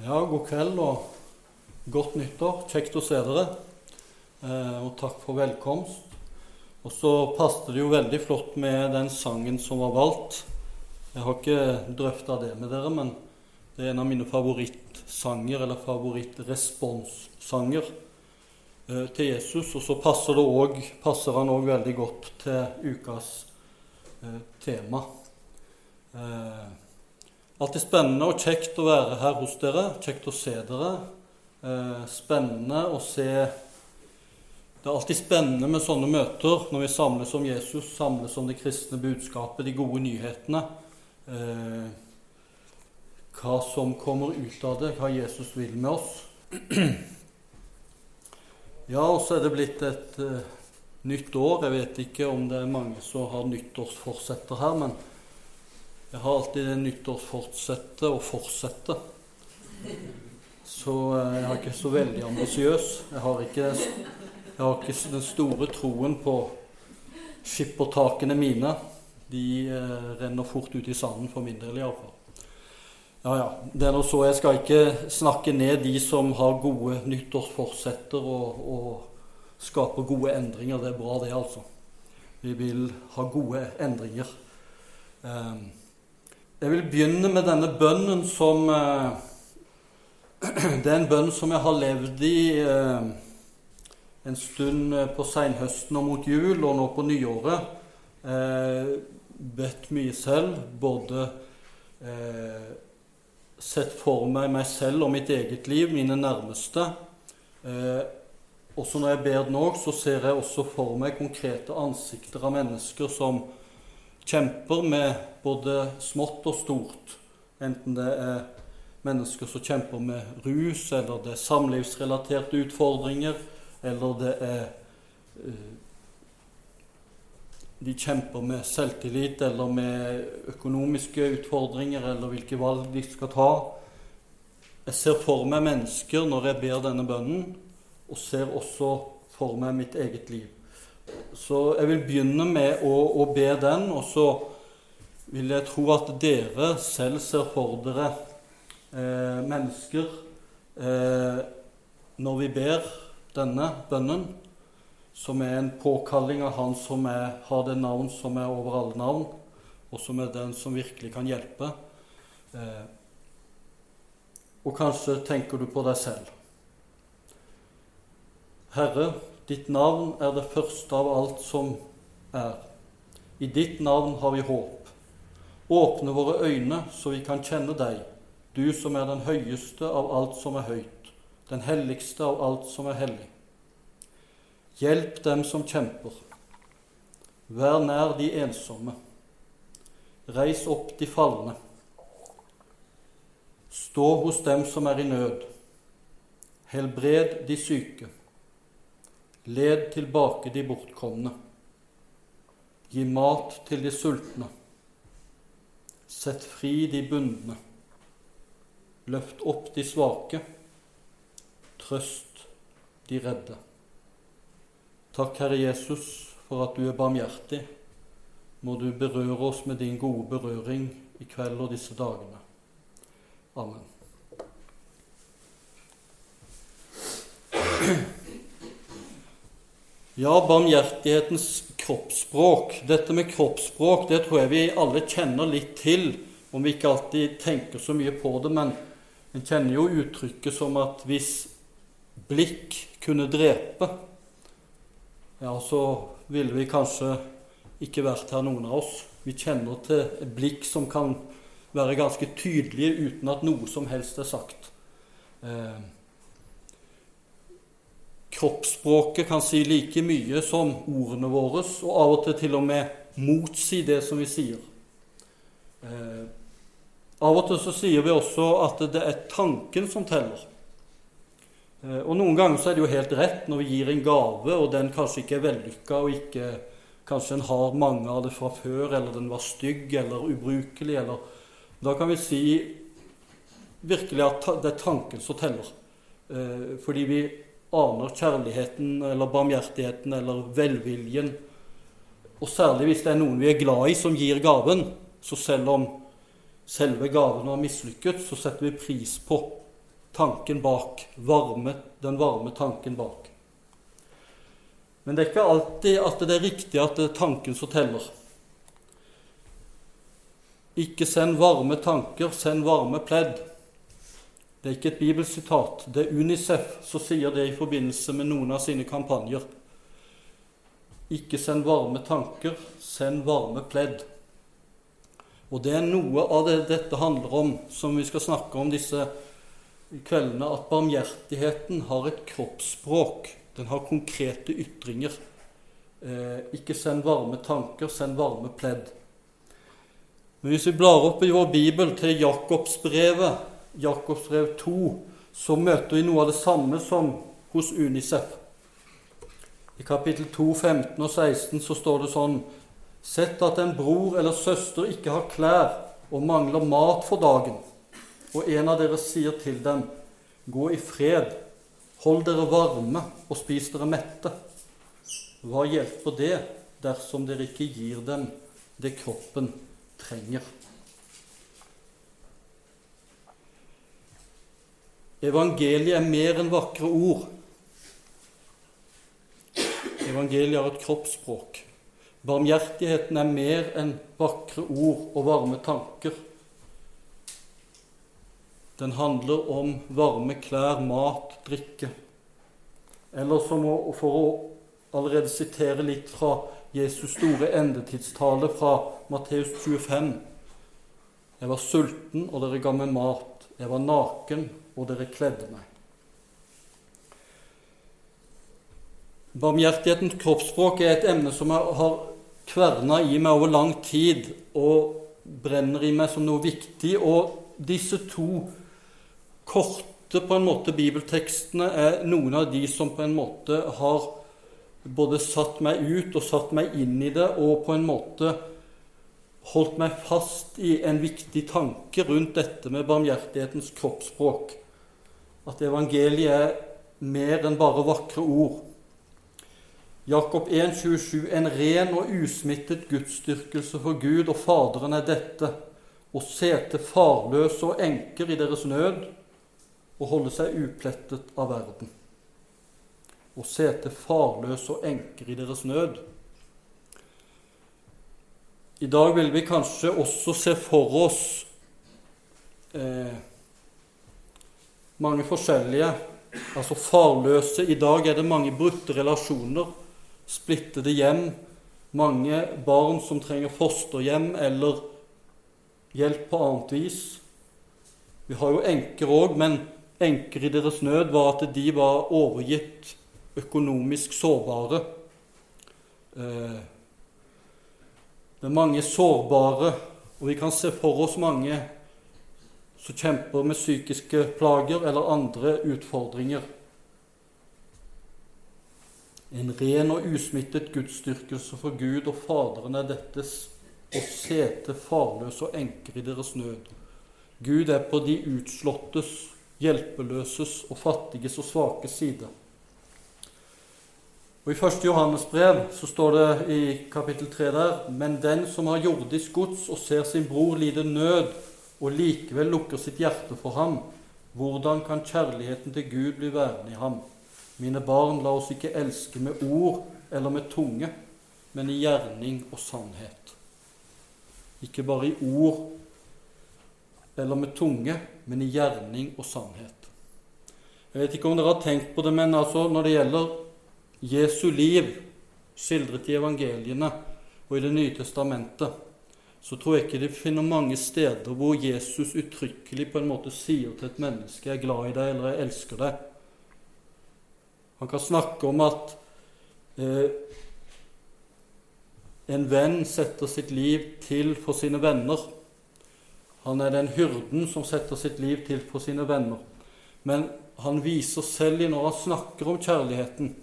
Ja, god kveld og godt nyttår. Kjekt å se dere. Eh, og takk for velkomst. Og så passet det jo veldig flott med den sangen som var valgt. Jeg har ikke drøfta det med dere, men det er en av mine favorittsanger, eller favorittresponssanger, eh, til Jesus. Og så passer, også, passer han òg veldig godt til ukas eh, tema. Eh, Alltid spennende og kjekt å være her hos dere. Kjekt å se dere. Eh, spennende å se Det er alltid spennende med sånne møter når vi samles om Jesus, samles om det kristne budskapet, de gode nyhetene. Eh, hva som kommer ut av det, hva Jesus vil med oss. Ja, og så er det blitt et uh, nytt år. Jeg vet ikke om det er mange som har nyttårsforsetter her, men jeg har alltid det nyttårsfortsettet å fortsette. Så eh, jeg er ikke så veldig ambisiøs. Jeg, har ikke, jeg har ikke den store troen på skippertakene mine. De eh, renner fort ut i sanden for min del, iallfall. Ja, ja. Det er nå så. Jeg skal ikke snakke ned de som har gode nyttårsforsetter og, og skaper gode endringer. Det er bra, det, altså. Vi vil ha gode endringer. Um, jeg vil begynne med denne bønnen som eh, Det er en bønn som jeg har levd i eh, en stund eh, på seinhøsten og mot jul, og nå på nyåret. Bedt mye selv. Både sett for meg meg selv og mitt eget liv, mine nærmeste. Også når jeg ber òg, så ser jeg også for meg konkrete ansikter av mennesker som kjemper med både smått og stort. Enten det er mennesker som kjemper med rus, eller det er samlivsrelaterte utfordringer, eller det er uh, De kjemper med selvtillit eller med økonomiske utfordringer, eller hvilke valg de skal ta. Jeg ser for meg mennesker når jeg ber denne bønnen, og ser også for meg mitt eget liv. Så jeg vil begynne med å, å, be den, og så vil jeg tro at dere selv ser for dere eh, mennesker eh, når vi ber denne bønnen, som er en påkalling av Han som er, har det navn som er over alle navn, og som er den som virkelig kan hjelpe. Eh, og kanskje tenker du på deg selv. Herre, Ditt navn er det første av alt som er. I ditt navn har vi håp. Åpne våre øyne så vi kan kjenne deg, du som er den høyeste av alt som er høyt, den helligste av alt som er hellig. Hjelp dem som kjemper. Vær nær de ensomme. Reis opp de falne. Stå hos dem som er i nød. Helbred de syke. Led tilbake de bortkomne. Gi mat til de sultne. Sett fri de bundne. Løft opp de svake. Trøst de redde. Takk, Herre Jesus, for at du er barmhjertig. Må du berøre oss med din gode berøring i kveld og disse dagene. Amen. Ja, barmhjertighetens kroppsspråk. Dette med kroppsspråk det tror jeg vi alle kjenner litt til, om vi ikke alltid tenker så mye på det. Men en kjenner jo uttrykket som at hvis blikk kunne drepe, ja, så ville vi kanskje ikke vært her, noen av oss. Vi kjenner til et blikk som kan være ganske tydelige uten at noe som helst er sagt. Eh, kroppsspråket kan si like mye som ordene våre, og av og til til og med motsi det som vi sier. Eh, av og til så sier vi også at det er tanken som teller. Eh, og noen ganger så er det jo helt rett når vi gir en gave, og den kanskje ikke er vellykka, og ikke, kanskje en har mange av det fra før, eller den var stygg eller ubrukelig, eller Da kan vi si virkelig at det er tanken som teller. Eh, fordi vi aner kjærligheten eller barmhjertigheten eller velviljen. Og særlig hvis det er noen vi er glad i, som gir gaven. Så selv om selve gaven har mislykket, så setter vi pris på tanken bak. Varme, den varme tanken bak. Men det er ikke alltid at det er riktig at det er tanken som teller. Ikke send varme tanker, send varme pledd. Det er ikke et bibelsitat. Det er Unicef som sier det i forbindelse med noen av sine kampanjer. Ikke send varme tanker, send varme pledd. Og det er noe av det dette handler om, som vi skal snakke om disse kveldene, at barmhjertigheten har et kroppsspråk. Den har konkrete ytringer. Eh, ikke send varme tanker, send varme pledd. Men hvis vi blar opp i vår bibel til Jakobsbrevet, Jakobsbrev 2, så møter vi noe av det samme som hos Unicef. I kapittel 2, 15 og 16 så står det sånn Sett at en bror eller søster ikke har klær og mangler mat for dagen, og en av dere sier til dem, Gå i fred, hold dere varme og spis dere mette. Hva hjelper det dersom dere ikke gir dem det kroppen trenger? Evangeliet er mer enn vakre ord. Evangeliet har et kroppsspråk. Barmhjertigheten er mer enn vakre ord og varme tanker. Den handler om varme klær, mat, drikke. Eller som å, for å allerede sitere litt fra Jesus' store endetidstale fra Matteus 25. Jeg var sulten, og dere ga meg mat. Jeg var naken, og dere kledde meg. Barmhjertighetens kroppsspråk er et emne som har kverna i meg over lang tid og brenner i meg som noe viktig. Og disse to korte på en måte bibeltekstene er noen av de som på en måte har både satt meg ut og satt meg inn i det, og på en måte holdt meg fast i en viktig tanke rundt dette med barmhjertighetens kroppsspråk. At evangeliet er mer enn bare vakre ord. Jakob 1,27.: En ren og usmittet gudsdyrkelse for Gud og Faderen er dette, å se til farløse og enker i deres nød og holde seg uplettet av verden. Å se til farløse og enker i deres nød. I dag vil vi kanskje også se for oss eh, mange forskjellige, altså farløse. I dag er det mange brutte relasjoner splittede hjem, mange barn som trenger fosterhjem eller hjelp på annet vis. Vi har jo enker òg, men enker i deres nød var at de var overgitt økonomisk sårbare. Eh, det er mange sårbare, og vi kan se for oss mange som kjemper med psykiske plager eller andre utfordringer. En ren og usmittet gudsdyrkelse for Gud og Faderen er dettes, og sete farløse og enker i deres nød. Gud er på de utslåttes, hjelpeløses og fattiges og svakes side. Og I 1. Johannes brev så står det i kapittel 3 der Men den som har jordisk gods og ser sin bror lide nød, og likevel lukker sitt hjerte for ham, hvordan kan kjærligheten til Gud bli værende i ham? Mine barn, la oss ikke elske med ord eller med tunge, men i gjerning og sannhet. Ikke bare i ord eller med tunge, men i gjerning og sannhet. Jeg vet ikke om dere har tenkt på det, men altså når det gjelder Jesu liv, skildret i evangeliene og i Det nye testamentet, så tror jeg ikke de finner mange steder hvor Jesus uttrykkelig på en måte sier til et menneske 'Jeg er glad i deg', eller 'Jeg elsker deg'. Han kan snakke om at eh, en venn setter sitt liv til for sine venner. Han er den hyrden som setter sitt liv til for sine venner. Men han viser selv i når han snakker om kjærligheten.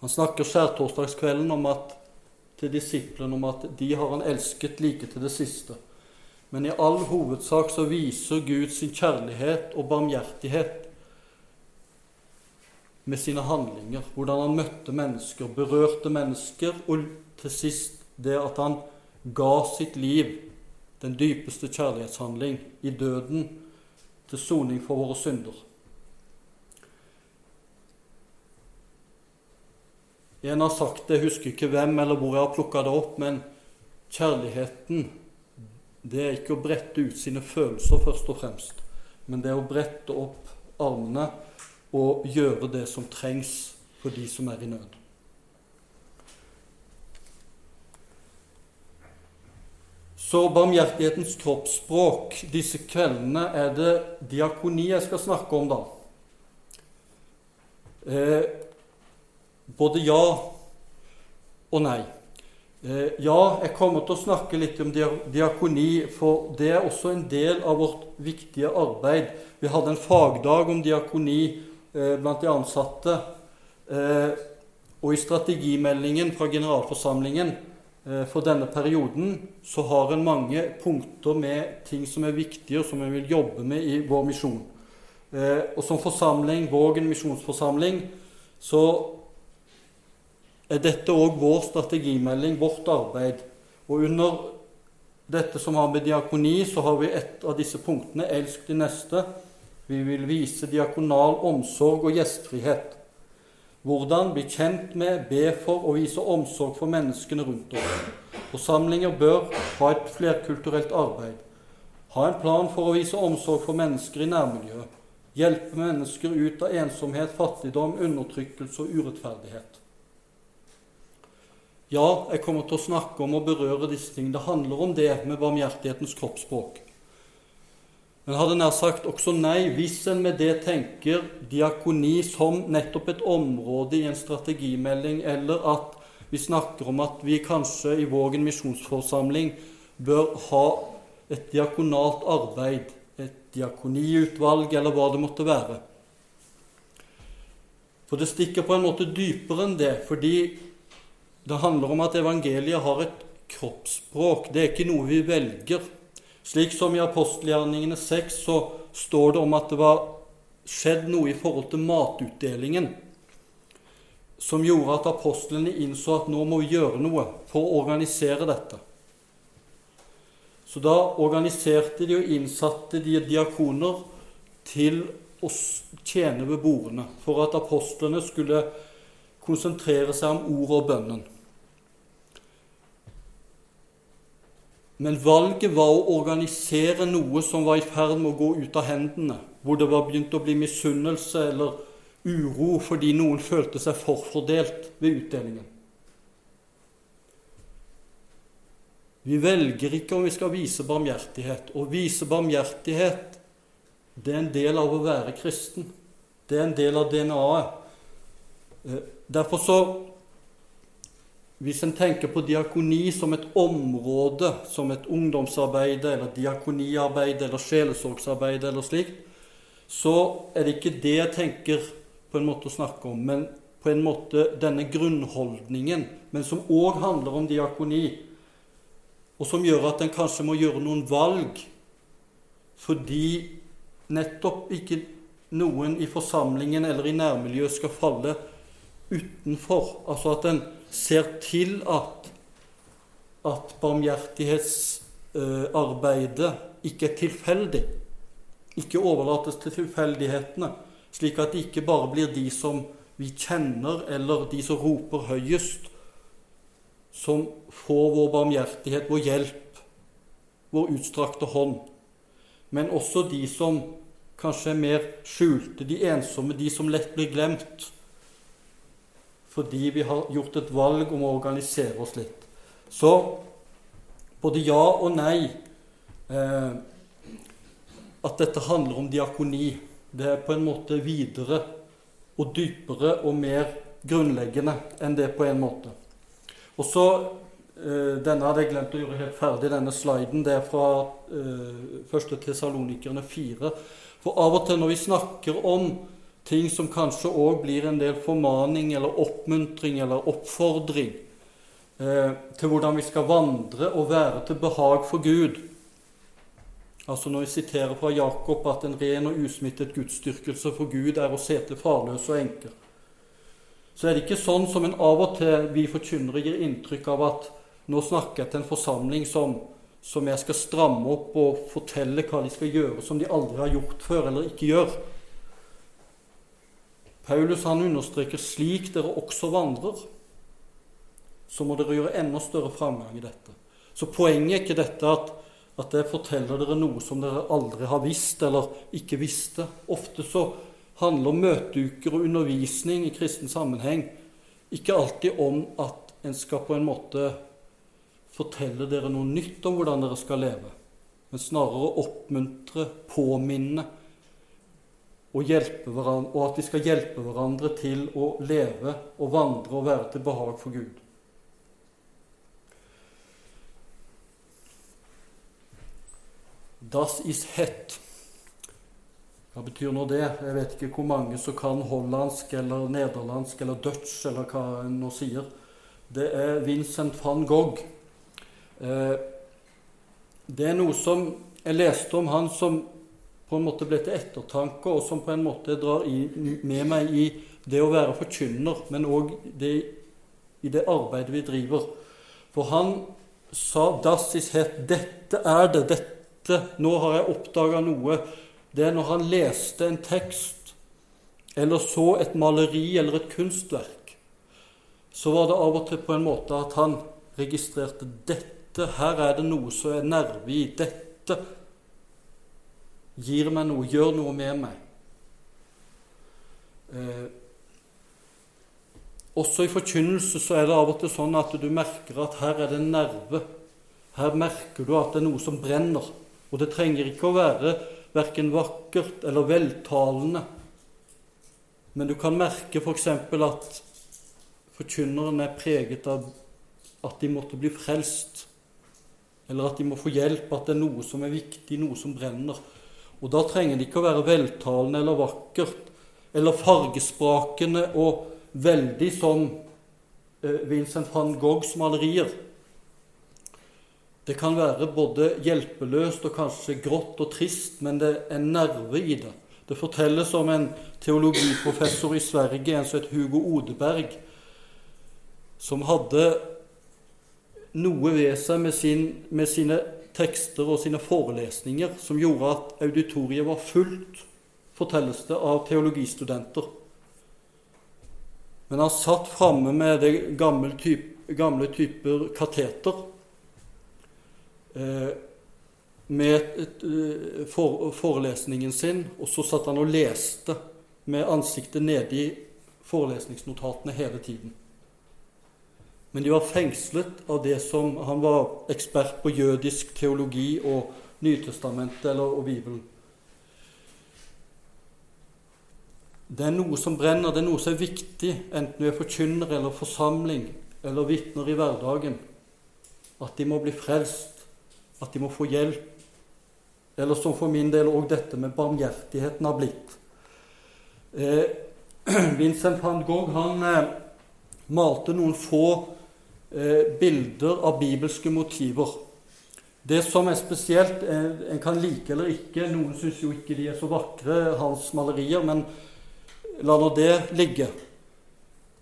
Han snakker skjærtorsdagskvelden om at, til disiplene om at de har han elsket like til det siste. Men i all hovedsak så viser Gud sin kjærlighet og barmhjertighet med sine handlinger, hvordan han møtte mennesker, berørte mennesker, og til sist det at han ga sitt liv, den dypeste kjærlighetshandling, i døden til soning for våre synder. En har sagt det, jeg husker ikke hvem eller hvor jeg har plukka det opp, men kjærligheten det er ikke å brette ut sine følelser først og fremst, men det er å brette opp armene og gjøre det som trengs for de som er i nød. Så barmhjertighetens kroppsspråk disse kveldene er det diakoni jeg skal snakke om, da. Eh, både ja og nei. Eh, ja, jeg kommer til å snakke litt om diakoni, for det er også en del av vårt viktige arbeid. Vi hadde en fagdag om diakoni eh, blant de ansatte. Eh, og i strategimeldingen fra generalforsamlingen for denne perioden så har en mange punkter med ting som er viktige, og som en vil jobbe med i vår misjon. Og som forsamling, Vågen misjonsforsamling, så er dette òg vår strategimelding, vårt arbeid. Og under dette som har med diakoni, så har vi et av disse punktene, 'Elsk de neste'. Vi vil vise diakonal omsorg og gjestfrihet. Hvordan bli kjent med, be for og vise omsorg for menneskene rundt oss. Forsamlinger bør ha et flerkulturelt arbeid. Ha en plan for å vise omsorg for mennesker i nærmiljøet. Hjelpe mennesker ut av ensomhet, fattigdom, undertrykkelse og urettferdighet. Ja, jeg kommer til å snakke om og berøre disse ting. Det handler om det med barmhjertighetens kroppsspråk. Men hadde nær sagt også nei hvis en med det tenker diakoni som nettopp et område i en strategimelding, eller at vi snakker om at vi kanskje i Vågen misjonsforsamling bør ha et diakonalt arbeid, et diakoniutvalg, eller hva det måtte være. For det stikker på en måte dypere enn det, fordi det handler om at evangeliet har et kroppsspråk. Det er ikke noe vi velger. Slik som i apostelgjerningene 6 så står det om at det var skjedd noe i forhold til matutdelingen som gjorde at apostlene innså at nå må vi gjøre noe for å organisere dette. Så da organiserte de og innsatte de diakoner til å tjene ved bordene, for at apostlene skulle konsentrere seg om ordet og bønnen. Men valget var å organisere noe som var i ferd med å gå ut av hendene, hvor det var begynt å bli misunnelse eller uro fordi noen følte seg forfordelt ved utdelingen. Vi velger ikke om vi skal vise barmhjertighet. Å vise barmhjertighet det er en del av å være kristen. Det er en del av DNA-et. Eh, derfor så hvis en tenker på diakoni som et område, som et ungdomsarbeid eller diakoniarbeid eller sjelesorgsarbeid eller slikt, så er det ikke det jeg tenker på en måte å snakke om, men på en måte denne grunnholdningen, men som òg handler om diakoni, og som gjør at en kanskje må gjøre noen valg fordi nettopp ikke noen i forsamlingen eller i nærmiljøet skal falle utenfor. Altså at en ser til at, at barmhjertighetsarbeidet ikke er tilfeldig. Ikke overlates til tilfeldighetene, slik at det ikke bare blir de som vi kjenner, eller de som roper høyest, som får vår barmhjertighet, vår hjelp, vår utstrakte hånd. Men også de som kanskje er mer skjulte, de ensomme, de som lett blir glemt fordi vi har gjort et valg om å organisere oss litt. Så både ja og nei eh, At dette handler om diakoni, det er på en måte videre og dypere og mer grunnleggende enn det på en måte. Og så eh, Denne hadde jeg glemt å gjøre helt ferdig, denne sliden. Det er fra eh, 1. Tessalonikerne 4. For av og til når vi snakker om ting som kanskje òg blir en del formaning eller oppmuntring eller oppfordring eh, til hvordan vi skal vandre og være til behag for Gud. Altså Når vi siterer fra Jakob at en ren og usmittet gudsdyrkelse for Gud er å se til farløse og enker, så er det ikke sånn som en av og til vi forkynnere gir inntrykk av at nå snakker jeg til en forsamling som, som jeg skal stramme opp og fortelle hva de skal gjøre som de aldri har gjort før eller ikke gjør. Paulus han understreker slik dere også vandrer, så må dere gjøre enda større framgang i dette. Så poenget er ikke dette at, at jeg forteller dere noe som dere aldri har visst eller ikke visste. Ofte så handler møteuker og undervisning i kristen sammenheng ikke alltid om at en skal på en måte fortelle dere noe nytt om hvordan dere skal leve, men snarere oppmuntre, påminne og, og at vi skal hjelpe hverandre til å leve og vandre og være til behag for Gud. Das is het. Hva betyr nå det? Jeg vet ikke hvor mange som kan hollandsk eller nederlandsk eller dutch eller hva en nå sier. Det er Vincent van Gogh. Eh, det er noe som jeg leste om han som på en måte ble til ettertanke, og som på en måte drar i, med meg i det å være forkynner, men òg i det arbeidet vi driver. For han sa 'Das is het'. Dette er det. Dette. Nå har jeg oppdaga noe. Det er når han leste en tekst eller så et maleri eller et kunstverk. Så var det av og til på en måte at han registrerte dette. Her er det noe som er nerve i. Dette gir meg noe, gjør noe med meg. Eh, også i forkynnelse så er det av og til sånn at du merker at her er det en nerve. Her merker du at det er noe som brenner. Og det trenger ikke å være verken vakkert eller veltalende. Men du kan merke f.eks. at forkynneren er preget av at de måtte bli frelst. Eller at de må få hjelp, at det er noe som er viktig, noe som brenner. Og da trenger det ikke å være veltalende eller vakkert eller fargesprakende og veldig som eh, Vincent van Goghs malerier. Det kan være både hjelpeløst og kanskje grått og trist, men det er nerve i det. Det fortelles om en teologiprofessor i Sverige, en som het Hugo Odeberg, som hadde noe ved seg med, sin, med sine tekster og sine forelesninger som gjorde at auditoriet var fullt, fortelles det, av teologistudenter. Men han satt framme med det gamle, type, gamle typer kateter eh, med eh, for, forelesningen sin, og så satt han og leste med ansiktet nede i forelesningsnotatene hele tiden. Men de var fengslet av det som Han var ekspert på jødisk teologi og Nytestamentet og Bibelen. Det er noe som brenner, det er noe som er viktig, enten du er forkynner eller forsamling eller vitner i hverdagen. At de må bli frelst, at de må få hjelp. Eller som for min del òg dette med barmhjertigheten har blitt. Eh, Vincent van Gogh han eh, malte noen få bilder av bibelske motiver. Det som er spesielt eh, En kan like eller ikke. Noen syns jo ikke de er så vakre, hans malerier, men la nå det ligge.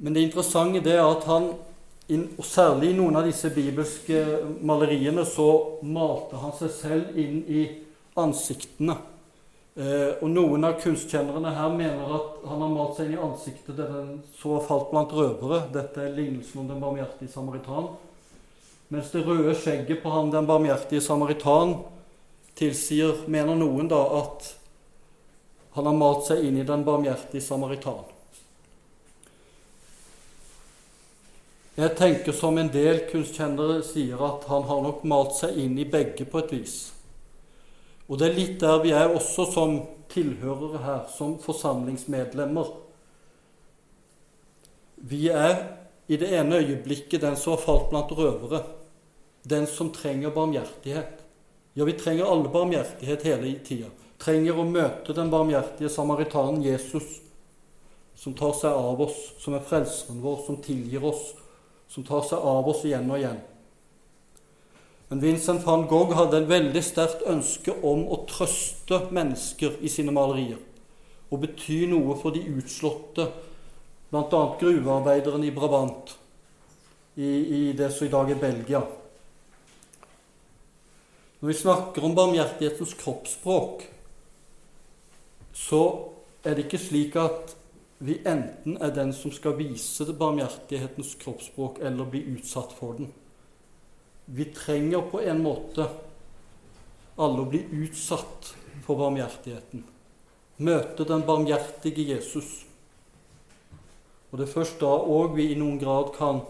Men det interessante det er at han, og særlig i noen av disse bibelske maleriene, så malte han seg selv inn i ansiktene. Eh, og Noen av kunstkjennerne her mener at han har malt seg inn i ansiktet til den så falt blant røvere. Dette er lignelsen om den barmhjertige samaritan. Mens det røde skjegget på han den barmhjertige samaritan tilsier, mener noen, da at han har malt seg inn i den barmhjertige samaritan. Jeg tenker som en del kunstkjennere sier, at han har nok malt seg inn i begge på et vis. Og det er litt der vi er også som tilhørere her, som forsamlingsmedlemmer. Vi er i det ene øyeblikket den som har falt blant røvere, den som trenger barmhjertighet. Ja, vi trenger alle barmhjertighet hele tida. Trenger å møte den barmhjertige samaritanen Jesus, som tar seg av oss, som er frelseren vår, som tilgir oss, som tar seg av oss igjen og igjen. Men Vincent van Gogh hadde en veldig sterkt ønske om å trøste mennesker i sine malerier og bety noe for de utslåtte, bl.a. gruvearbeideren i Brabant, i, i, det som i dag er Belgia. Når vi snakker om barmhjertighetens kroppsspråk, så er det ikke slik at vi enten er den som skal vise barmhjertighetens kroppsspråk, eller bli utsatt for den. Vi trenger på en måte alle å bli utsatt for barmhjertigheten. Møte den barmhjertige Jesus. Og det er først da òg vi i noen grad kan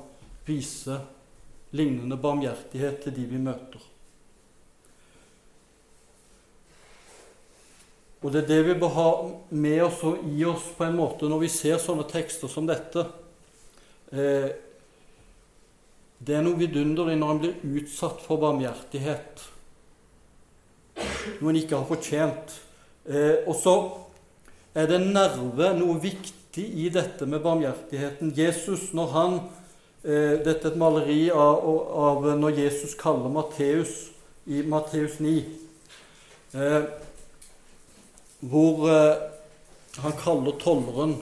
vise lignende barmhjertighet til de vi møter. Og det er det vi bør ha med oss og i oss på en måte når vi ser sånne tekster som dette. Eh, det er noe vidunderlig når en blir utsatt for barmhjertighet. Noe en ikke har fortjent. Eh, og så er det nerve, noe viktig i dette med barmhjertigheten. Jesus, når han eh, Dette er et maleri av, av når Jesus kaller Matteus i Matteus 9. Eh, hvor eh, han kaller tolleren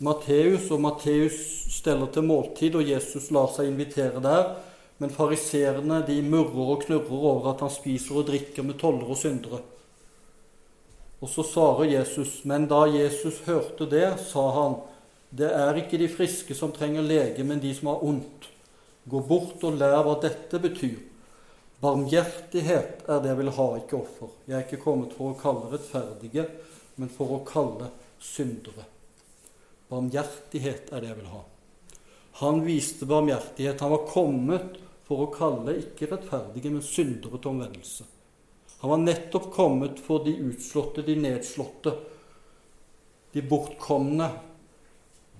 Matteus, og Matteus steller til måltid, og Jesus lar seg invitere der. Men fariseerne de murrer og knurrer over at han spiser og drikker med tollere og syndere. Og så svarer Jesus, men da Jesus hørte det, sa han, det er ikke de friske som trenger lege, men de som har ondt. Gå bort og lær hva dette betyr. Barmhjertighet er det jeg vil ha, ikke offer. Jeg er ikke kommet for å kalle rettferdige, men for å kalle syndere. Barmhjertighet er det jeg vil ha. Han viste barmhjertighet. Han var kommet for å kalle ikke rettferdige, men syndere til omvendelse. Han var nettopp kommet for de utslåtte, de nedslåtte, de bortkomne.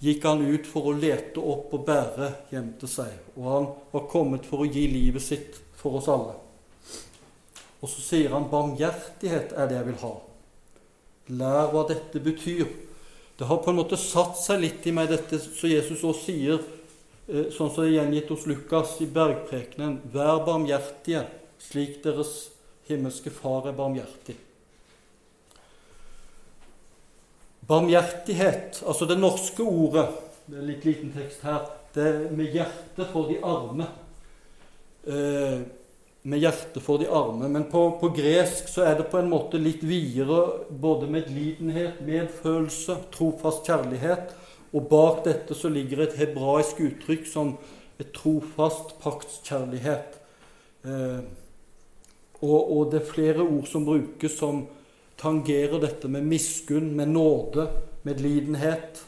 Gikk han ut for å lete opp og bære hjem til seg. Og han var kommet for å gi livet sitt for oss alle. Og så sier han barmhjertighet er det jeg vil ha. Lær hva dette betyr. Det har på en måte satt seg litt i meg, dette så Jesus også sier, eh, sånn som det er gjengitt hos Lukas i bergprekenen, vær barmhjertige, slik deres himmelske Far er barmhjertig. Barmhjertighet, altså det norske ordet Det er litt liten tekst her. Det er med hjertet for de arme eh, med hjertet for de arme. Men på, på, gresk så er det på en måte litt videre, både medlidenhet, medfølelse, trofast kjærlighet. Og bak dette så ligger et hebraisk uttrykk som et trofast paktskjærlighet. Eh, og, og, det er flere ord som brukes som tangerer dette med miskunn, med nåde, medlidenhet.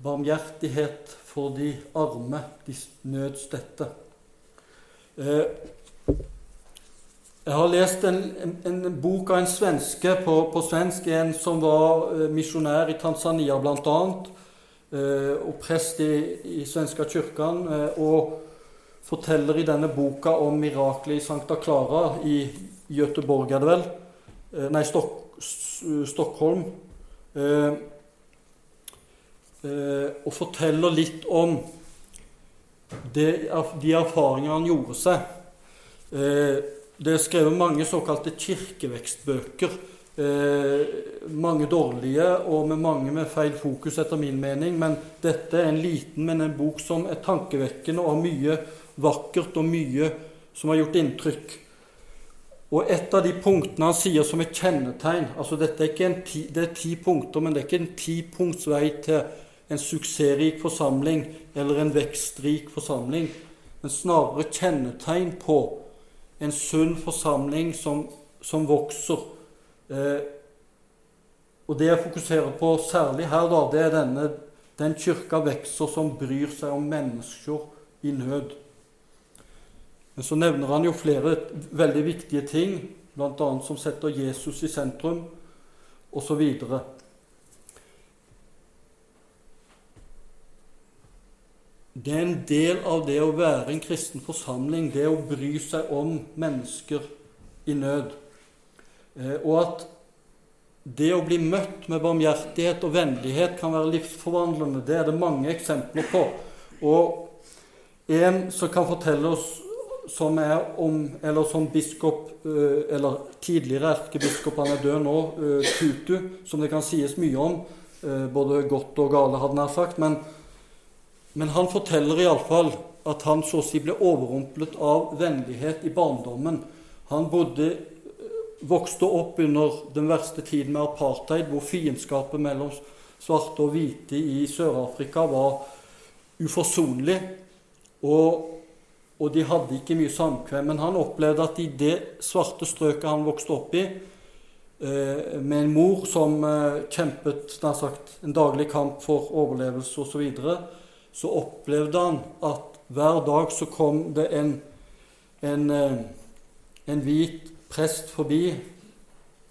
Barmhjertighet for de arme, de nødstedte. Eh, jeg har lest en, en, en, bok av en svenske på, på, svensk, en som var eh, misjonær i Tanzania bl.a. Eh, og prest i, i svenska kyrkan. og forteller i denne boka om miraklet i Sankta Clara i Göteborg, er det vel? Nei, Stok Stockholm. og forteller litt om det, de erfaringene han gjorde seg. Eh, det er skrevet mange såkalte kirkevekstbøker. Eh, mange dårlige og med mange med feil fokus, etter min mening. Men dette er en liten, men en bok som er tankevekkende og har mye vakkert og mye som har gjort inntrykk. Og et av de punktene han sier som et kjennetegn altså dette er ti, Det er ti punkter, men det er ikke en tipunkts vei til en suksessrik forsamling eller en vekstrik forsamling, men snarere kjennetegn på en sunn forsamling som, som vokser. Eh, og det jeg fokuserer på særlig her, da, det er denne, den kirka vokser som bryr seg om mennesker i nød. Men så nevner han jo flere veldig viktige ting, bl.a. som setter Jesus i sentrum, osv. Det er en del av det å være en kristen forsamling, det å bry seg om mennesker i nød. Eh, og at det å bli møtt med barmhjertighet og vennlighet kan være livsforvandlende. Det er det mange eksempler på. Og en som kan fortelle oss som er om Eller som biskop, eh, eller tidligere erkebiskop, han er død nå, eh, Tutu, som det kan sies mye om, både godt og gale, hadde han sagt. men men han forteller iallfall at han så å si ble overrumplet av vennlighet i barndommen. Han bodde, vokste opp under den verste tiden med apartheid, hvor fiendskapet mellom svarte og hvite i Sør-Afrika var uforsonlig. Og, og, de hadde ikke mye samkvem. Men han opplevde at i det svarte strøket han vokste opp i, eh, med en mor som eh, kjempet sagt, en daglig kamp for overlevelse osv., så, opplevde han at hver dag så kom det en, en, eh, en hvit prest forbi,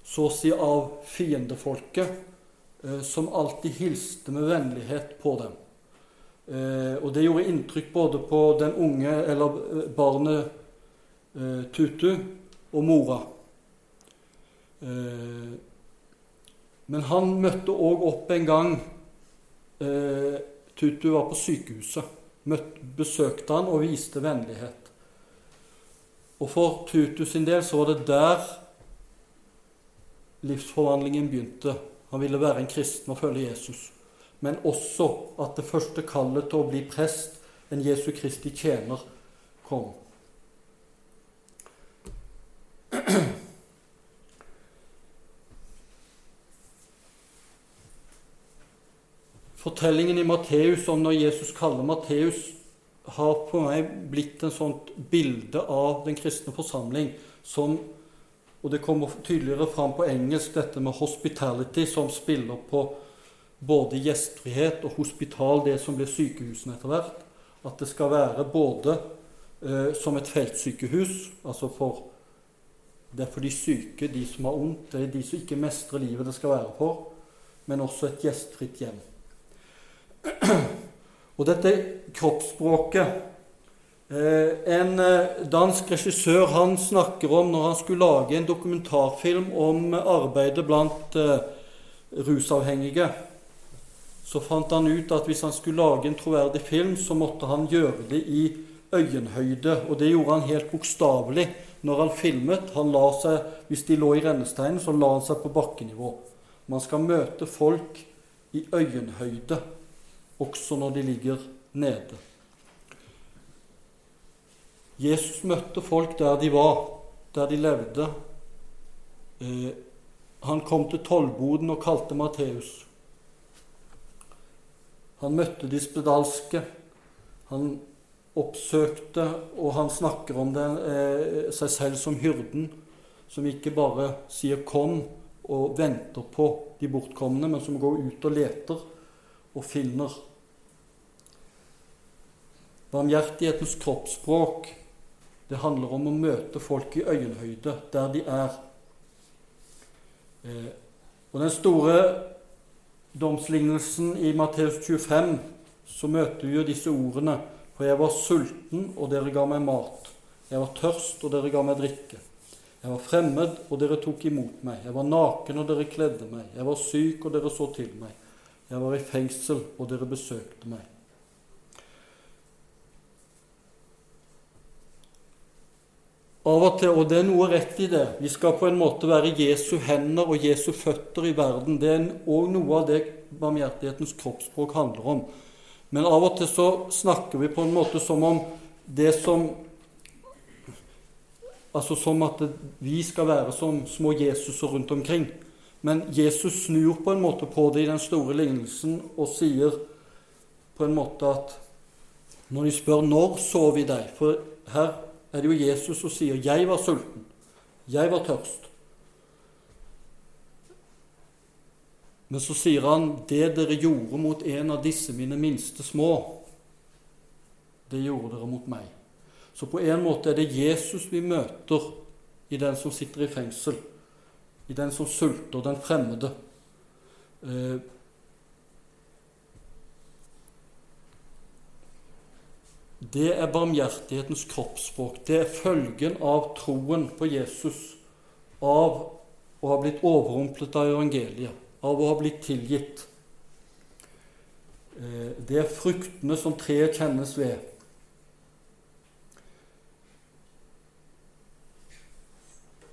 så å si av fiendefolket, eh, som alltid hilste med vennlighet på dem. Eh, og det gjorde inntrykk både på den unge, eller barnet Tutu, og mora. Men han møtte òg opp en gang Tutu var på sykehuset. Møtt, besøkte han og viste vennlighet. Og for Tutu sin del så var det der livsforvandlingen begynte. Han ville være en kristen og følge Jesus. Men også at det første kallet til å bli prest, en Jesu Kristi tjener, kom. Fortellingen i Matteus om når Jesus kaller Matteus har på meg blitt en sånt bilde av den kristne forsamling som Og det kommer tydeligere fram på engelsk, dette med 'hospitality', som spiller på både gjestfrihet og hospital, det som blir sykehusene etter hvert. At det skal være både eh, som et feltsykehus, altså for Det er for de syke, de som har vondt, det er de som ikke mestrer livet det skal være for, men også et gjestfritt hjem. Og dette kroppsspråket eh, En eh, dansk regissør han snakker om når han skulle lage en dokumentarfilm om arbeidet blant eh, rusavhengige. Så fant han ut at hvis han skulle lage en troverdig film, så måtte han gjøre det i øyenhøyde. Og det gjorde han helt bokstavelig når han filmet. Han la seg, Hvis de lå i rennesteinen, så la han seg på bakkenivå. Man skal møte folk i øyenhøyde også når de ligger nede. Jesus møtte folk der de var, der de levde. Eh, han kom til tollboden og kalte Matteus. Han møtte de spedalske. Han oppsøkte, og han snakker om det, eh, seg selv som hyrden, som ikke bare sier 'kom' og venter på de bortkomne, men som går ut og leter og finner Barmhjertighetens kroppsspråk det handler om å møte folk i øyenhøyde der de er. Eh, og den store domslignelsen i Matteus 25 så møter vi jo disse ordene. For jeg var sulten, og dere ga meg mat. Jeg var tørst, og dere ga meg drikke. Jeg var fremmed, og dere tok imot meg. Jeg var naken, og dere kledde meg. Jeg var syk, og dere så til meg. Jeg var i fengsel, og dere besøkte meg. Av og til, og det er noe rett i det, vi skal på en måte være Jesu hender og Jesu føtter i verden. Det er òg noe av det barmhjertighetens kroppsspråk handler om. Men av og til så snakker vi på en måte som om det som Altså som at vi skal være som små Jesuser rundt omkring. Men Jesus snur på en måte på det i den store lignelsen og sier på en måte at når de spør 'Når så vi deg?' For her er det jo Jesus som sier 'Jeg var sulten. Jeg var tørst'. Men så sier han 'Det dere gjorde mot en av disse mine minste små, det gjorde dere mot meg'. Så på en måte er det Jesus vi møter i den som sitter i fengsel, i den som sulter, den fremmede. Eh, det er barmhjertighetens kroppsspråk. Det er følgen av troen på Jesus, av å ha blitt overrumplet av evangeliet, av å ha blitt tilgitt. Eh, det er fruktene som treet kjennes ved.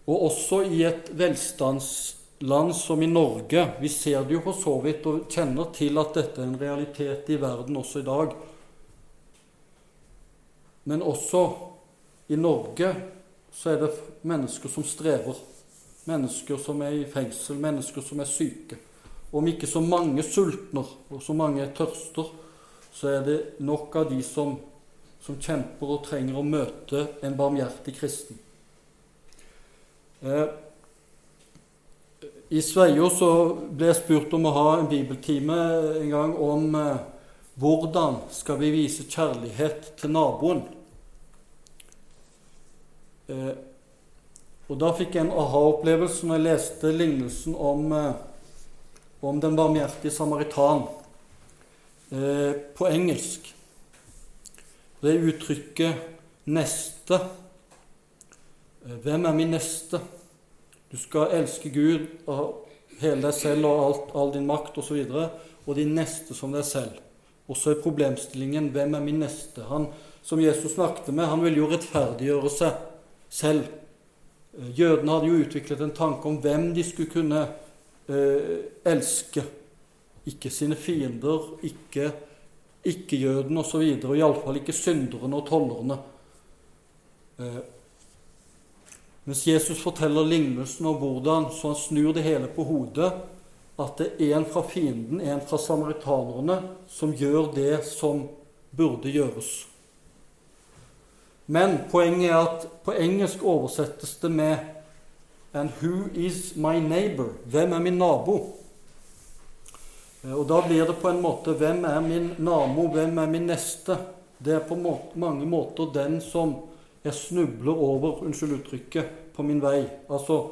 Og også i et velstandsland som i Norge Vi ser det jo for så vidt og kjenner til at dette er en realitet i verden også i dag Men også i Norge så er det mennesker som strever. Mennesker som er i fengsel, mennesker som er syke. Om ikke så mange sultner og så mange tørster, så er det nok av de som, som kjemper og trenger å møte en barmhjertig kristen. Eh, I Sveio så ble jeg spurt om å ha en bibeltime en gang om eh, hvordan skal vi vise kjærlighet til naboen. Eh, og Da fikk jeg en aha-opplevelse når jeg leste lignelsen om, eh, om den barmhjertige samaritan eh, på engelsk. Det uttrykket 'neste'. Eh, hvem er min neste? Du skal elske Gud og hele deg selv og alt, all din makt osv. Og, så og din neste som deg selv. Og så er problemstillingen 'Hvem er min neste?' Han som Jesus snakket med, han ville jo rettferdiggjøre seg selv. Eh, jødene hadde jo utviklet en tanke om hvem de skulle kunne eh, elske. Ikke sine fiender, ikke ikke-jødene osv., og, og iallfall ikke synderne og tollerne. Eh, mens Jesus forteller lignelsen om hvordan så han snur det hele på hodet, at det er en fra fienden, en fra samaritanerne, som gjør det som burde gjøres. Men poenget er at på engelsk oversettes det med And who is my neighbor? Hvem er min nabo? Eh, og Da blir det på en måte Hvem er min nabo? Hvem er min neste? Det er på mange måter den som jeg snubler over, unnskyld uttrykket, på min vei. Altså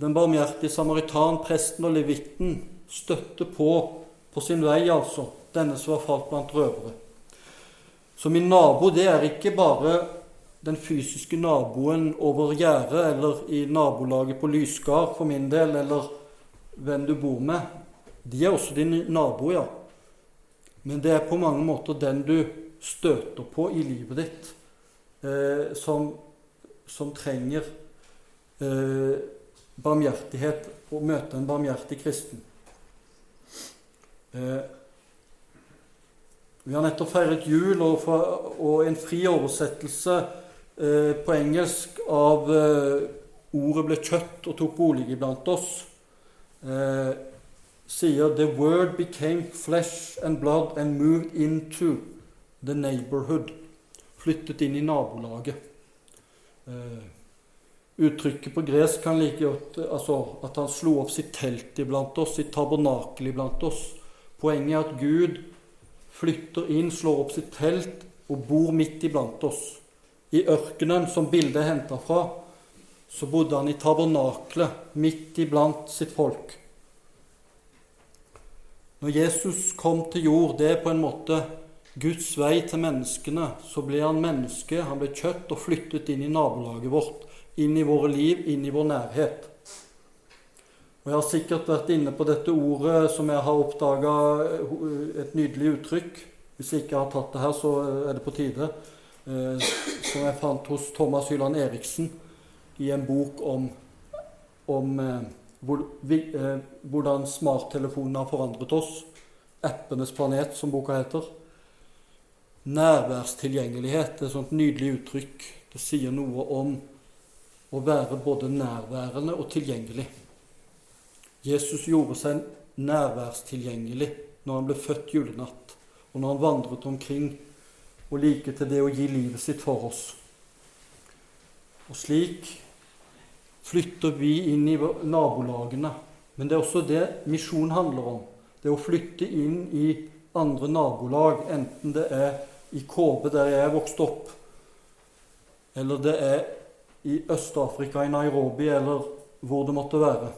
den barmhjertige samaritan, presten og levitten støtter på på sin vei, altså, denne som har falt blant røvere. Så min nabo det er ikke bare den fysiske naboen over gjerdet eller i nabolaget på Lysgard for min del, eller hvem du bor med. De er også din nabo, ja. Men det er på mange måter den du støter på i livet ditt, eh, som, som, trenger eh, barmhjertighet og møte en barmhjertig kristen. Eh, vi har nettopp feiret jul, og, for, og en fri oversettelse eh, på engelsk av eh, ordet 'ble kjøtt og tok bolig iblant oss', eh, sier 'The word became flesh and blood and moved into the neighborhood'. Flyttet inn i nabolaget. Eh, uttrykket på gresk kan like godt altså, at han slo opp sitt telt iblant oss, sitt tabernakel iblant oss. Poenget er at Gud flytter inn, slår opp sitt telt og bor midt iblant oss. I ørkenen, som bildet er henta fra, så bodde han i tabernaklet midt iblant sitt folk. Når Jesus kom til jord, det er på en måte Guds vei til menneskene. Så ble han menneske, han ble kjøtt og flyttet inn i nabolaget vårt, inn i våre liv, inn i vår nærhet. Og Jeg har sikkert vært inne på dette ordet som jeg har oppdaga eh, et nydelig uttrykk. Hvis jeg ikke har tatt det her, så er det på tide. Eh, som jeg fant hos Thomas Hyland Eriksen i en bok om, om eh, hvor, vi, hvordan smarttelefonene har forandret oss. 'Appenes planet', som boka heter. Nærværstilgjengelighet er et sånt nydelig uttrykk. Det sier noe om å være både nærværende og tilgjengelig. Jesus gjorde seg nærværstilgjengelig når han ble født julenatt, og når han vandret omkring og like til det å gi livet sitt for oss. Og slik flytter vi inn i nabolagene. Men det er også det misjon handler om. Det å flytte inn i andre nabolag, enten det er i Kåbe, der jeg er vokst opp, eller det er i Øst-Afrika, i Nairobi, eller hvor det måtte være.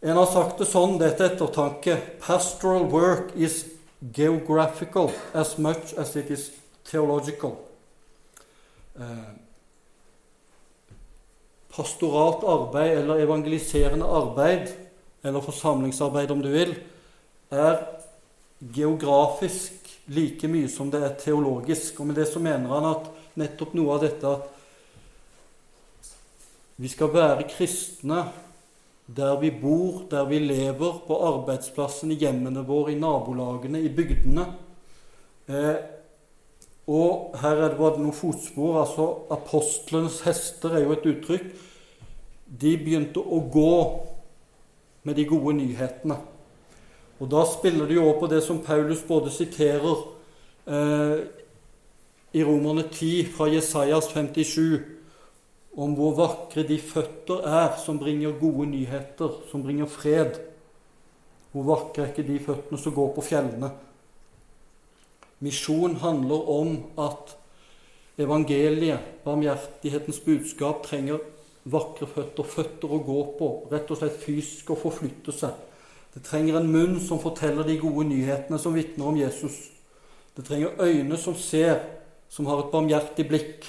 En har sagt det sånn, dette er ettertanke Pastoral work is geographical as much as it is theological. Eh, pastoralt arbeid eller evangeliserende arbeid, eller forsamlingsarbeid om du vil, er geografisk like mye som det er teologisk. Og med det så mener han at nettopp noe av dette at vi skal være kristne der vi bor, der vi lever, på arbeidsplassen, i hjemmene våre, i nabolagene, i bygdene. Eh, og her er det bare noen fotspor. altså Apostlenes hester er jo et uttrykk. De begynte å gå med de gode nyhetene. Og da spiller det jo over på det som Paulus både siterer eh, i Romerne 10 fra Jesajas 57, om hvor vakre de føtter er som bringer gode nyheter, som bringer fred. Hvor vakre er ikke de føttene som går på fjellene? Misjon handler om at evangeliet, barmhjertighetens budskap, trenger vakre føtter, føtter å gå på, rett og slett fysisk å forflytte seg. Det trenger en munn som forteller de gode nyhetene som vitner om Jesus. Det trenger øyne som ser, som har et barmhjertig blikk.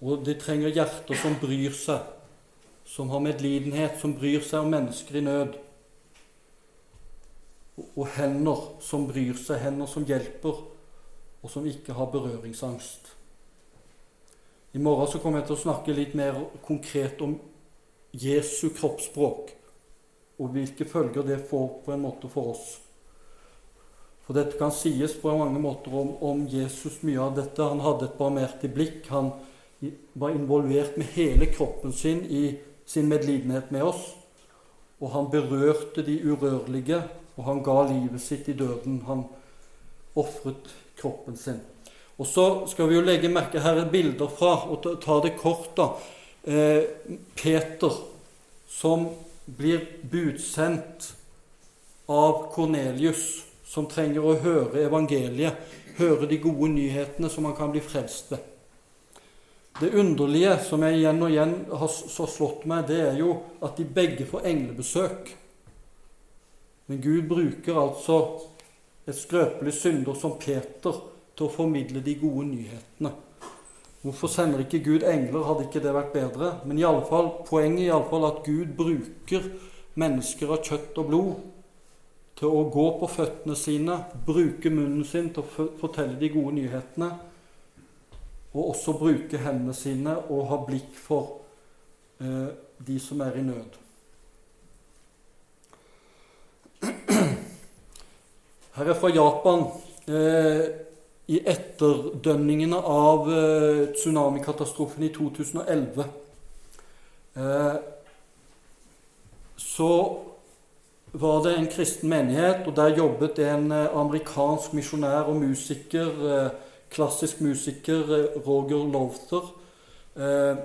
Og det trenger hjerter som bryr seg, som har medlidenhet, som bryr seg om mennesker i nød. Og hender som bryr seg, hender som hjelper, og som ikke har berøringsangst. I morgen så kommer jeg til å snakke litt mer konkret om Jesu kroppsspråk, og hvilke følger det får på en måte for oss. For dette kan sies på mange måter om, om Jesus, mye av dette. Han hadde et barmhjertig blikk. Han var involvert med hele kroppen sin i sin medlidenhet med oss. Og han berørte de urørlige, og han ga livet sitt i døden. Han ofret kroppen sin. Og så skal vi jo legge merke Her er bilder fra, og ta det kort, da. Eh, Peter, som blir budsendt av Kornelius, som trenger å høre evangeliet, høre de gode nyhetene som han kan bli frelst ved. Det underlige som jeg igjen og igjen har så slått meg, det er jo at de begge får englebesøk. Men Gud bruker altså et skrøpelig synder som Peter til å formidle de gode nyhetene. Hvorfor sender ikke Gud engler? Hadde ikke det vært bedre? Men i alle fall, poenget er at Gud bruker mennesker av kjøtt og blod til å gå på føttene sine, bruke munnen sin til å fortelle de gode nyhetene og også bruke hendene sine og ha blikk for eh, de som er i nød. Her er fra Japan. Eh, I etterdønningene av eh, tsunamikatastrofen i 2011 eh, så var det en kristen menighet, og der jobbet en eh, amerikansk misjonær og musiker eh, klassisk musiker, eh, Roger Lowther, eh,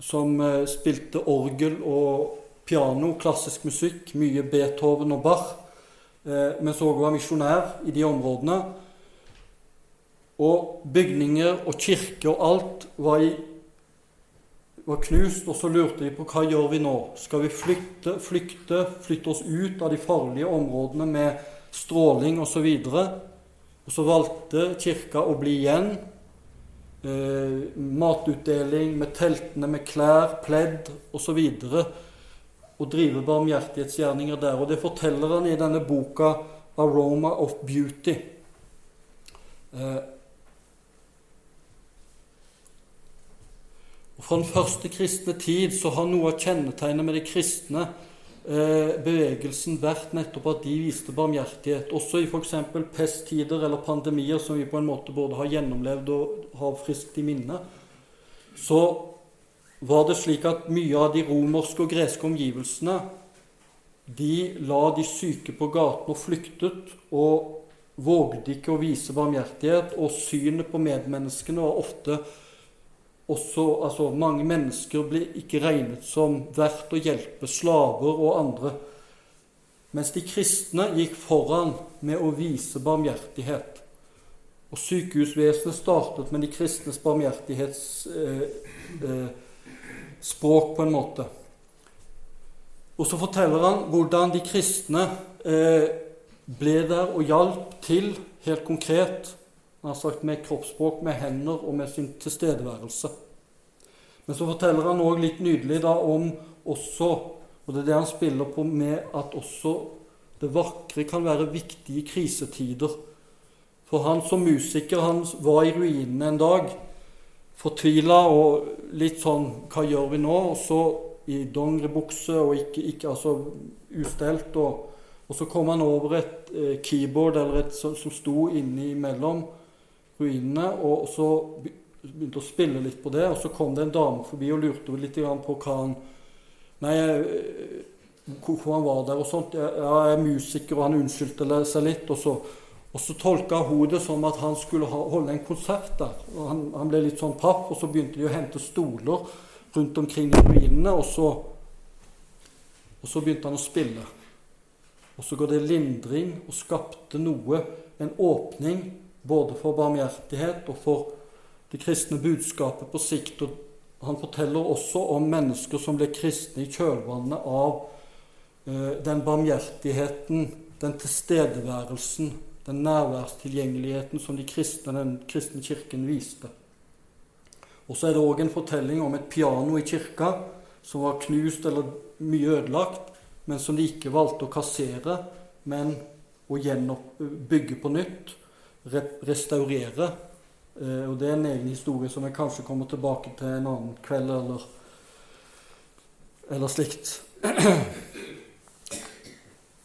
som eh, spilte orgel og piano, klassisk musikk, mye Beethoven og Bach, men så òg var misjonær i de områdene. Og bygninger og kirker og alt var, i, var knust, og så lurte de på hva gjør vi nå? Skal vi flytte, flykte, flytte oss ut av de farlige områdene med stråling osv.? Og så valgte kirka å bli igjen. Eh, matutdeling med teltene med klær, pledd osv. Og, og drive barmhjertighetsgjerninger der. Og det forteller han i denne boka 'Aroma of Beauty'. Eh, og Fra den første kristne tid så har noe av kjennetegnet med de kristne bevegelsen vært nettopp at de viste barmhjertighet. Også i f.eks. pesttider eller pandemier, som vi på en måte både har gjennomlevd og har friskt i minne, så var det slik at mye av de romerske og greske omgivelsene de la de syke på gaten og flyktet, og vågde ikke å vise barmhjertighet. Og synet på medmenneskene var ofte også, altså Mange mennesker blir ikke regnet som verdt å hjelpe, slaver og andre. Mens de kristne gikk foran med å vise barmhjertighet. Og sykehusvesenet startet med de kristnes barmhjertighetsspråk, eh, eh, på en måte. Og så forteller han hvordan de kristne eh, ble der og hjalp til helt konkret han har sagt med kroppsspråk, med hender og med sin tilstedeværelse. Men så forteller han òg litt nydelig da om også, og det er det han spiller på med, at også det vakre kan være viktig i krisetider. For han som musiker han var i ruinene en dag, fortvila og litt sånn Hva gjør vi nå? Og så i dongeribukse og ikke, ikke altså ustelt og Og så kom han over et eh, keyboard eller et som, som sto innimellom ruinene, og så begynte å spille litt på det. Og så kom det en dame forbi og lurte litt på hva han Nei, eh, hvorfor han var der og sånt. Ja, jeg er musiker, og han unnskyldte seg litt. Og så, og så tolka hun det som at han skulle ha, holde en konsert der. Og han, han, ble litt sånn papp, og så begynte de å hente stoler rundt omkring i ruinene. Og så, og så begynte han å spille. Og så ga det lindring og skapte noe, en åpning, både for barmhjertighet og for det kristne budskapet på sikt. Og han forteller også om mennesker som ble kristne i kjølvannet av eh, den barmhjertigheten, den tilstedeværelsen, den nærværstilgjengeligheten som de kristne, den kristne kirken viste. Og så er det òg en fortelling om et piano i kirka som var knust eller mye ødelagt, men som de ikke valgte å kassere, men å bygge på nytt, restaurere. Eh, og Det er en egen historie som jeg kanskje kommer tilbake til en annen kveld eller, eller slikt.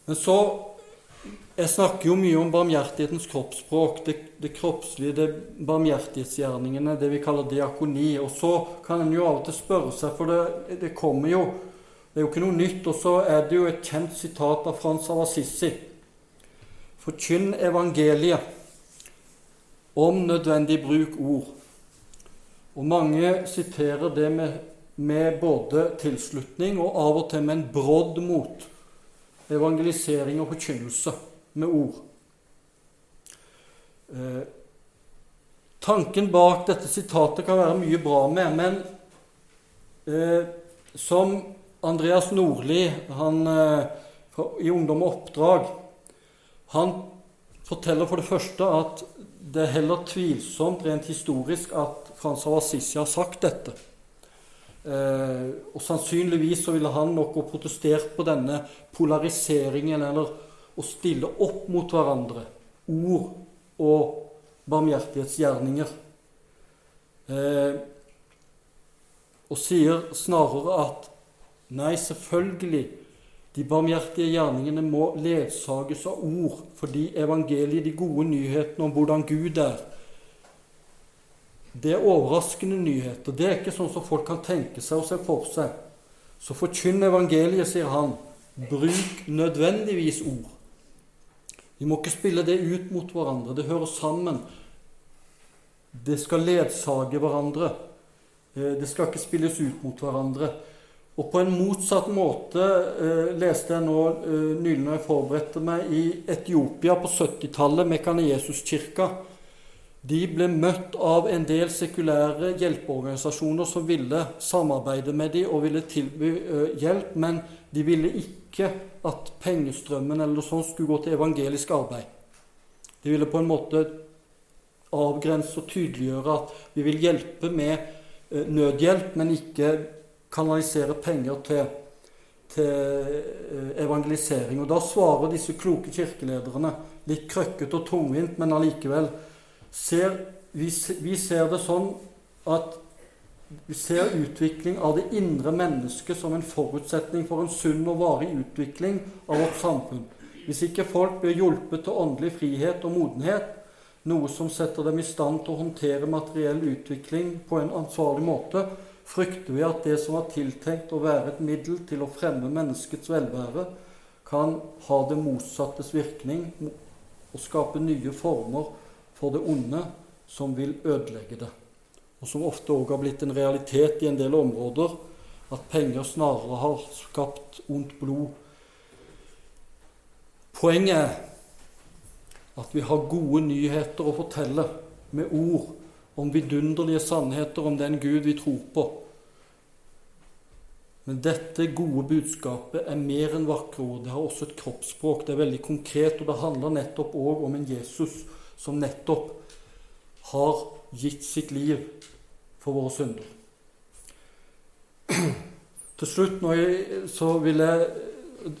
Men så Jeg snakker jo mye om barmhjertighetens kroppsspråk, det, det kroppslige, det barmhjertighetsgjerningene, det vi kaller diakoni. Og så kan en jo av og til spørre seg, for det, det kommer jo det er jo ikke noe nytt. Og så er det jo et kjent sitat av Frans av Assisi. Forkynn evangeliet, om nødvendig bruk ord. Og mange siterer det med, med både tilslutning og av og til med en brodd mot evangelisering og forkynnelse med ord. Eh, tanken bak dette sitatet kan være mye bra med, men eh, som Andreas Nordli eh, i Ungdom og oppdrag han forteller for det første at det er heller tvilsomt rent historisk at Frans av Assisi har sagt dette. Eh, og sannsynligvis så ville han nok ha protestert på denne polariseringen, eller å stille opp mot hverandre ord og barmhjertighetsgjerninger. Eh, og sier snarere at Nei, selvfølgelig. De barmhjertige gjerningene må ledsages av ord, fordi evangeliet, de gode nyhetene om hvordan Gud er, det er overraskende nyheter. Det er ikke sånn som folk kan tenke seg og se for seg. Så forkynn evangeliet, sier han. Bruk nødvendigvis ord. Vi må ikke spille det ut mot hverandre. Det hører sammen. Det skal ledsage hverandre. Eh, det skal ikke spilles ut mot hverandre. Og på en motsatt måte eh, leste jeg nå eh, nylig når jeg forberedte meg, i Etiopia på 70-tallet, Mekanejesuskirka. De ble møtt av en del sekulære hjelpeorganisasjoner som ville samarbeide med dem og ville tilby eh, hjelp, men de ville ikke at pengestrømmen eller noe sånt skulle gå til evangelisk arbeid. De ville på en måte avgrense og tydeliggjøre at vi vil hjelpe med eh, nødhjelp, men ikke kanalisere penger til, til eh, evangelisering. Og Da svarer disse kloke kirkelederne, litt krøkkete og tungvint, men allikevel ser, vi, vi ser det sånn at vi ser utvikling av det indre mennesket som en forutsetning for en sunn og varig utvikling av vårt samfunn. Hvis ikke folk blir hjulpet til åndelig frihet og modenhet, noe som setter dem i stand til å håndtere materiell utvikling på en ansvarlig måte, frykter vi at det som var tiltenkt å være et middel til å fremme menneskets velvære, kan ha det motsattes virkning og skape nye former for det onde som vil ødelegge det. Og som ofte òg har blitt en realitet i en del områder, at penger snarere har skapt ondt blod. Poenget er at vi har gode nyheter å fortelle med ord om vidunderlige sannheter om den Gud vi tror på. Men dette gode budskapet er mer enn vakre ord. Det har også et kroppsspråk. Det er veldig konkret, og det handler nettopp òg om en Jesus som nettopp har gitt sitt liv for våre synder. Til slutt jeg, så vil jeg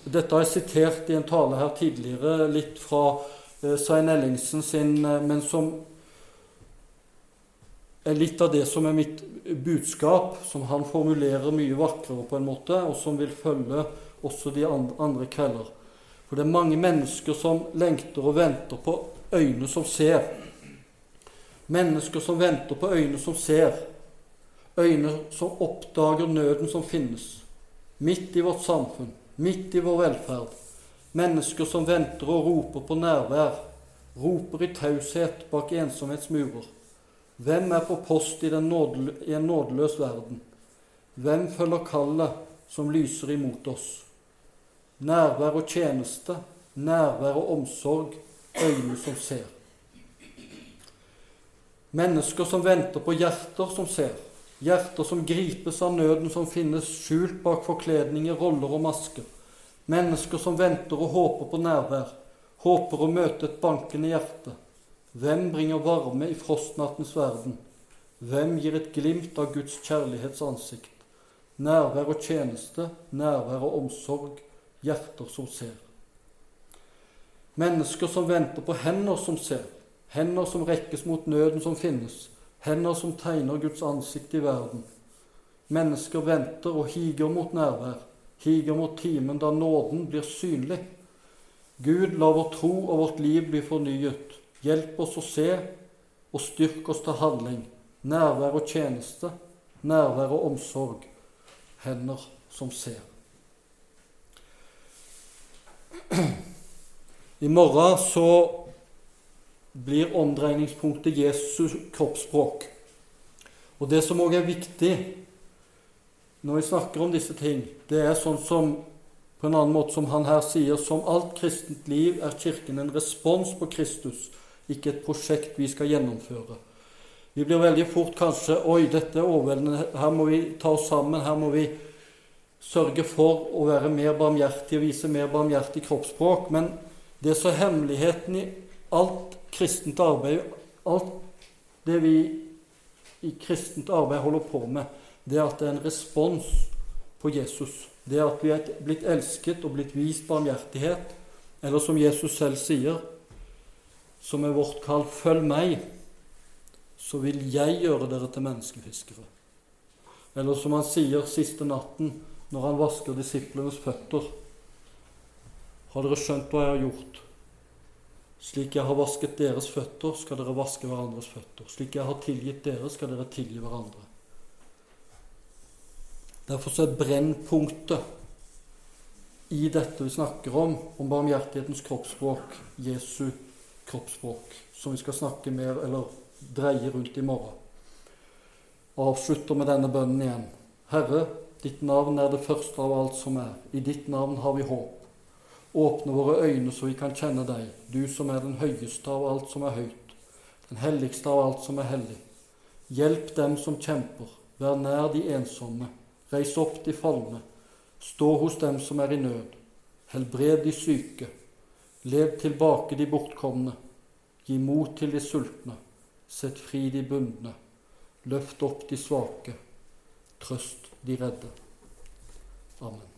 Dette har jeg sitert i en tale her tidligere, litt fra eh, Svein Ellingsen sin, eh, men som er litt av det som er mitt budskap, som han formulerer mye vakrere på en måte, og som vil følge også de andre kvelder. For det er mange mennesker som lengter og venter på øyne som ser. Mennesker som venter på øyne som ser. Øyne som oppdager nøden som finnes. Midt i vårt samfunn, midt i vår velferd. Mennesker som venter og roper på nærvær. Roper i taushet bak ensomhetsmurer. Hvem er på post i, nådel, i en nådeløs verden? Hvem følger kallet som lyser imot oss? Nærvær og tjeneste, nærvær og omsorg, øyne som ser. Mennesker som venter på hjerter som ser. Hjerter som gripes av nøden som finnes skjult bak forkledninger, roller og masker. Mennesker som venter og håper på nærvær, håper å møte et bankende hjerte. Hvem bringer varme i frostnattens verden? Hvem gir et glimt av Guds kjærlighets ansikt? Nærvær og tjeneste, nærvær og omsorg, hjerter som ser. Mennesker som venter på hender som ser, hender som rekkes mot nøden som finnes, hender som tegner Guds ansikt i verden. Mennesker venter og higer mot nærvær, higer mot timen da nåden blir synlig. Gud, la vår tro og vårt liv bli fornyet. Hjelp oss å se, og styrk oss til handling. Nærvær og tjeneste, nærvær og omsorg. Hender som ser. I morgen så blir omdreiningspunktet Jesus kroppsspråk. Og det som òg er viktig når vi snakker om disse ting, det er sånn som på en annen måte som han her sier, som alt kristent liv er Kirken en respons på Kristus, ikke et prosjekt vi skal gjennomføre. Vi blir veldig fort kanskje Oi, dette er overveldende. Her må vi ta oss sammen. Her må vi sørge for å være mer barmhjertig og vise mer barmhjertig kroppsspråk. Men det som er hemmeligheten i alt kristent arbeid, alt det vi i kristent arbeid holder på med, det er at det er en respons på Jesus. Det er at vi er blitt elsket og blitt vist barmhjertighet. Eller som Jesus selv sier, som er vårt kall 'følg meg', så vil jeg gjøre dere til menneskefiskere. Eller som han sier siste natten når han vasker disiplenes føtter. Har dere skjønt hva jeg har gjort? Slik jeg har vasket deres føtter, skal dere vaske hverandres føtter. Slik jeg har tilgitt dere, skal dere tilgi hverandre. Derfor er brennpunktet i dette vi snakker om, om barmhjertighetens kroppsspråk, Jesu kroppsspråk, som vi skal snakke mer eller dreie rundt i morgen. Avslutter med denne bønnen igjen. Herre, Ditt navn er det første av alt som er. I ditt navn har vi håp. Åpne våre øyne så vi kan kjenne deg, du som er den høyeste av alt som er høyt, den helligste av alt som er hellig. Hjelp dem som kjemper, vær nær de ensomme, reis opp de falne, stå hos dem som er i nød, helbred de syke, lev tilbake de bortkomne, gi mot til de sultne, sett fri de bundne, løft opp de svake, trøst de redde. Amen.